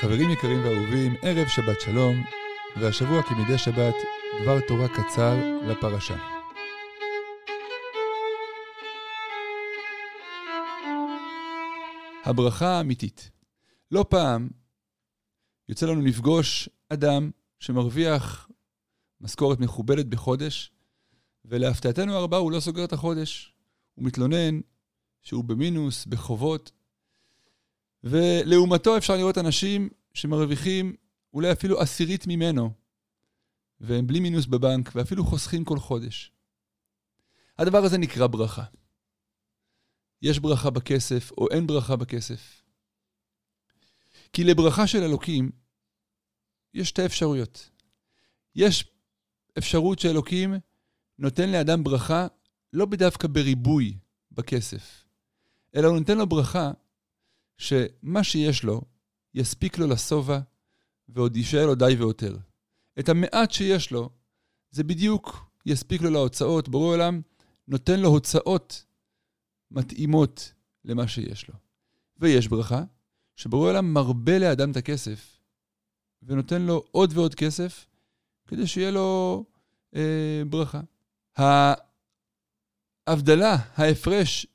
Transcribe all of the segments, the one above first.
חברים יקרים ואהובים, ערב שבת שלום, והשבוע כמדי שבת, דבר תורה קצר לפרשה. הברכה האמיתית. לא פעם יוצא לנו לפגוש אדם שמרוויח משכורת מכובדת בחודש, ולהפתעתנו הרבה הוא לא סוגר את החודש. הוא מתלונן שהוא במינוס, בחובות, ולעומתו אפשר לראות אנשים שמרוויחים אולי אפילו עשירית ממנו, והם בלי מינוס בבנק, ואפילו חוסכים כל חודש. הדבר הזה נקרא ברכה. יש ברכה בכסף או אין ברכה בכסף. כי לברכה של אלוקים יש שתי אפשרויות. יש אפשרות שאלוקים נותן לאדם ברכה לא בדווקא בריבוי בכסף, אלא הוא נותן לו ברכה שמה שיש לו יספיק לו לשובע ועוד יישאר לו די ויותר. את המעט שיש לו, זה בדיוק יספיק לו להוצאות. בורא עולם נותן לו הוצאות מתאימות למה שיש לו. ויש ברכה, שבורא עולם מרבה לאדם את הכסף, ונותן לו עוד ועוד כסף, כדי שיהיה לו אה, ברכה. ההבדלה, ההפרש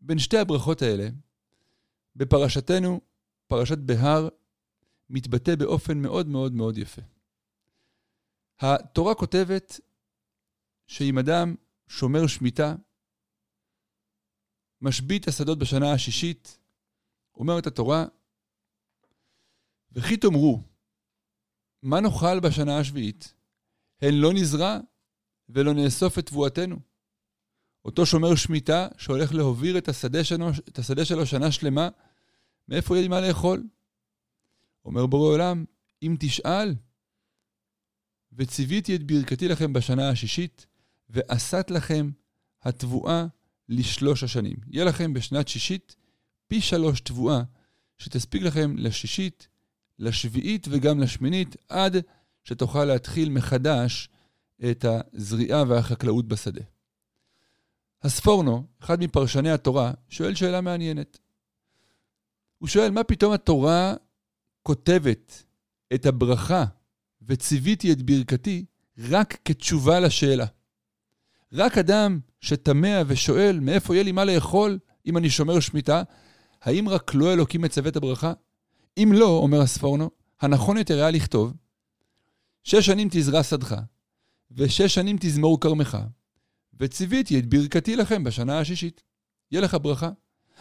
בין שתי הברכות האלה, בפרשתנו, פרשת בהר, מתבטא באופן מאוד מאוד מאוד יפה. התורה כותבת שאם אדם שומר שמיטה, משבית השדות בשנה השישית, אומרת התורה, וכי תאמרו, מה נאכל בשנה השביעית? הן לא נזרע ולא נאסוף את תבואתנו. אותו שומר שמיטה שהולך להוביר את השדה שלו, את השדה שלו שנה שלמה, מאיפה יהיה לי מה לאכול? אומר בורא עולם, אם תשאל, וציוויתי את ברכתי לכם בשנה השישית, ועשת לכם התבואה לשלוש השנים. יהיה לכם בשנת שישית פי שלוש תבואה, שתספיק לכם לשישית, לשביעית וגם לשמינית, עד שתוכל להתחיל מחדש את הזריעה והחקלאות בשדה. הספורנו, אחד מפרשני התורה, שואל שאלה מעניינת. הוא שואל, מה פתאום התורה כותבת את הברכה וציוויתי את ברכתי רק כתשובה לשאלה? רק אדם שתמה ושואל מאיפה יהיה לי מה לאכול אם אני שומר שמיטה, האם רק לא אלוקים מצווה את הברכה? אם לא, אומר הספורנו, הנכון יותר היה לכתוב, שש שנים תזרע שדך, ושש שנים תזמור כרמך, וציוויתי את ברכתי לכם בשנה השישית. יהיה לך ברכה.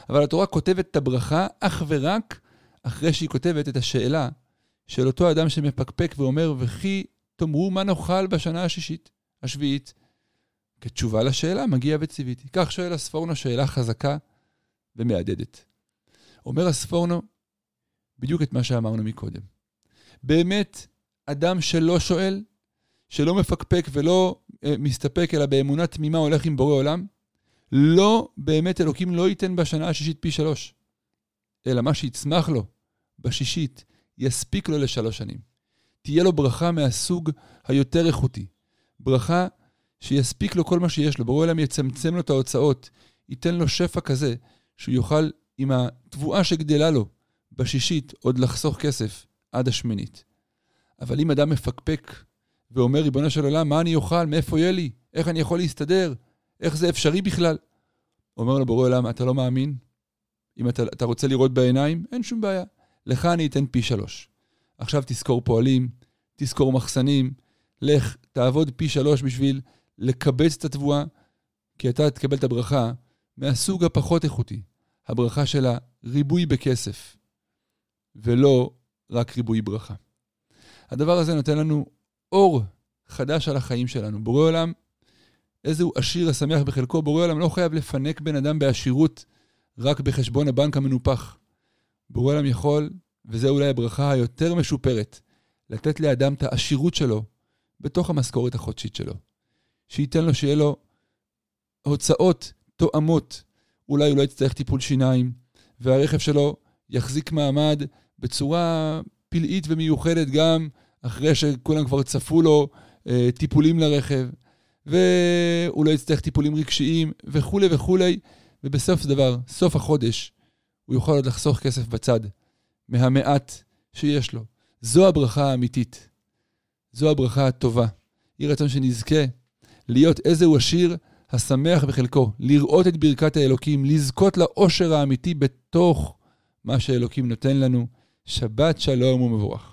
אבל התורה כותבת את הברכה אך ורק אחרי שהיא כותבת את השאלה של אותו אדם שמפקפק ואומר, וכי תאמרו מה נאכל בשנה השישית, השביעית. כתשובה לשאלה, מגיע וציוויתי. כך שואל הספורנו שאלה חזקה ומהדהדת. אומר הספורנו בדיוק את מה שאמרנו מקודם. באמת, אדם שלא שואל, שלא מפקפק ולא מסתפק, אלא באמונה תמימה הולך עם בורא עולם, לא באמת אלוקים לא ייתן בשנה השישית פי שלוש, אלא מה שיצמח לו בשישית יספיק לו לשלוש שנים. תהיה לו ברכה מהסוג היותר איכותי. ברכה שיספיק לו כל מה שיש לו. ברור עולם יצמצם לו את ההוצאות, ייתן לו שפע כזה, שהוא יוכל עם התבואה שגדלה לו בשישית עוד לחסוך כסף עד השמינית. אבל אם אדם מפקפק ואומר, ריבונו של עולם, מה אני אוכל? מאיפה יהיה לי? איך אני יכול להסתדר? איך זה אפשרי בכלל? אומר לו בורא עולם, אתה לא מאמין? אם אתה, אתה רוצה לראות בעיניים, אין שום בעיה. לך אני אתן פי שלוש. עכשיו תזכור פועלים, תזכור מחסנים, לך, תעבוד פי שלוש בשביל לקבץ את התבואה, כי אתה תקבל את הברכה מהסוג הפחות איכותי, הברכה של הריבוי בכסף, ולא רק ריבוי ברכה. הדבר הזה נותן לנו אור חדש על החיים שלנו. בורא עולם, איזה הוא עשיר השמח בחלקו, בורא עולם לא חייב לפנק בן אדם בעשירות רק בחשבון הבנק המנופח. בורא עולם יכול, וזו אולי הברכה היותר משופרת, לתת לאדם את העשירות שלו בתוך המשכורת החודשית שלו. שייתן לו שיהיה לו הוצאות תואמות. אולי הוא לא יצטרך טיפול שיניים, והרכב שלו יחזיק מעמד בצורה פלאית ומיוחדת גם אחרי שכולם כבר צפו לו אה, טיפולים לרכב, והוא לא יצטרך טיפולים רגשיים וכולי וכולי, ובסוף דבר, סוף החודש, הוא יוכל עוד לחסוך כסף בצד מהמעט שיש לו. זו הברכה האמיתית. זו הברכה הטובה. יהי רצון שנזכה להיות איזהו עשיר השמח בחלקו, לראות את ברכת האלוקים, לזכות לאושר האמיתי בתוך מה שאלוקים נותן לנו. שבת שלום ומבורך.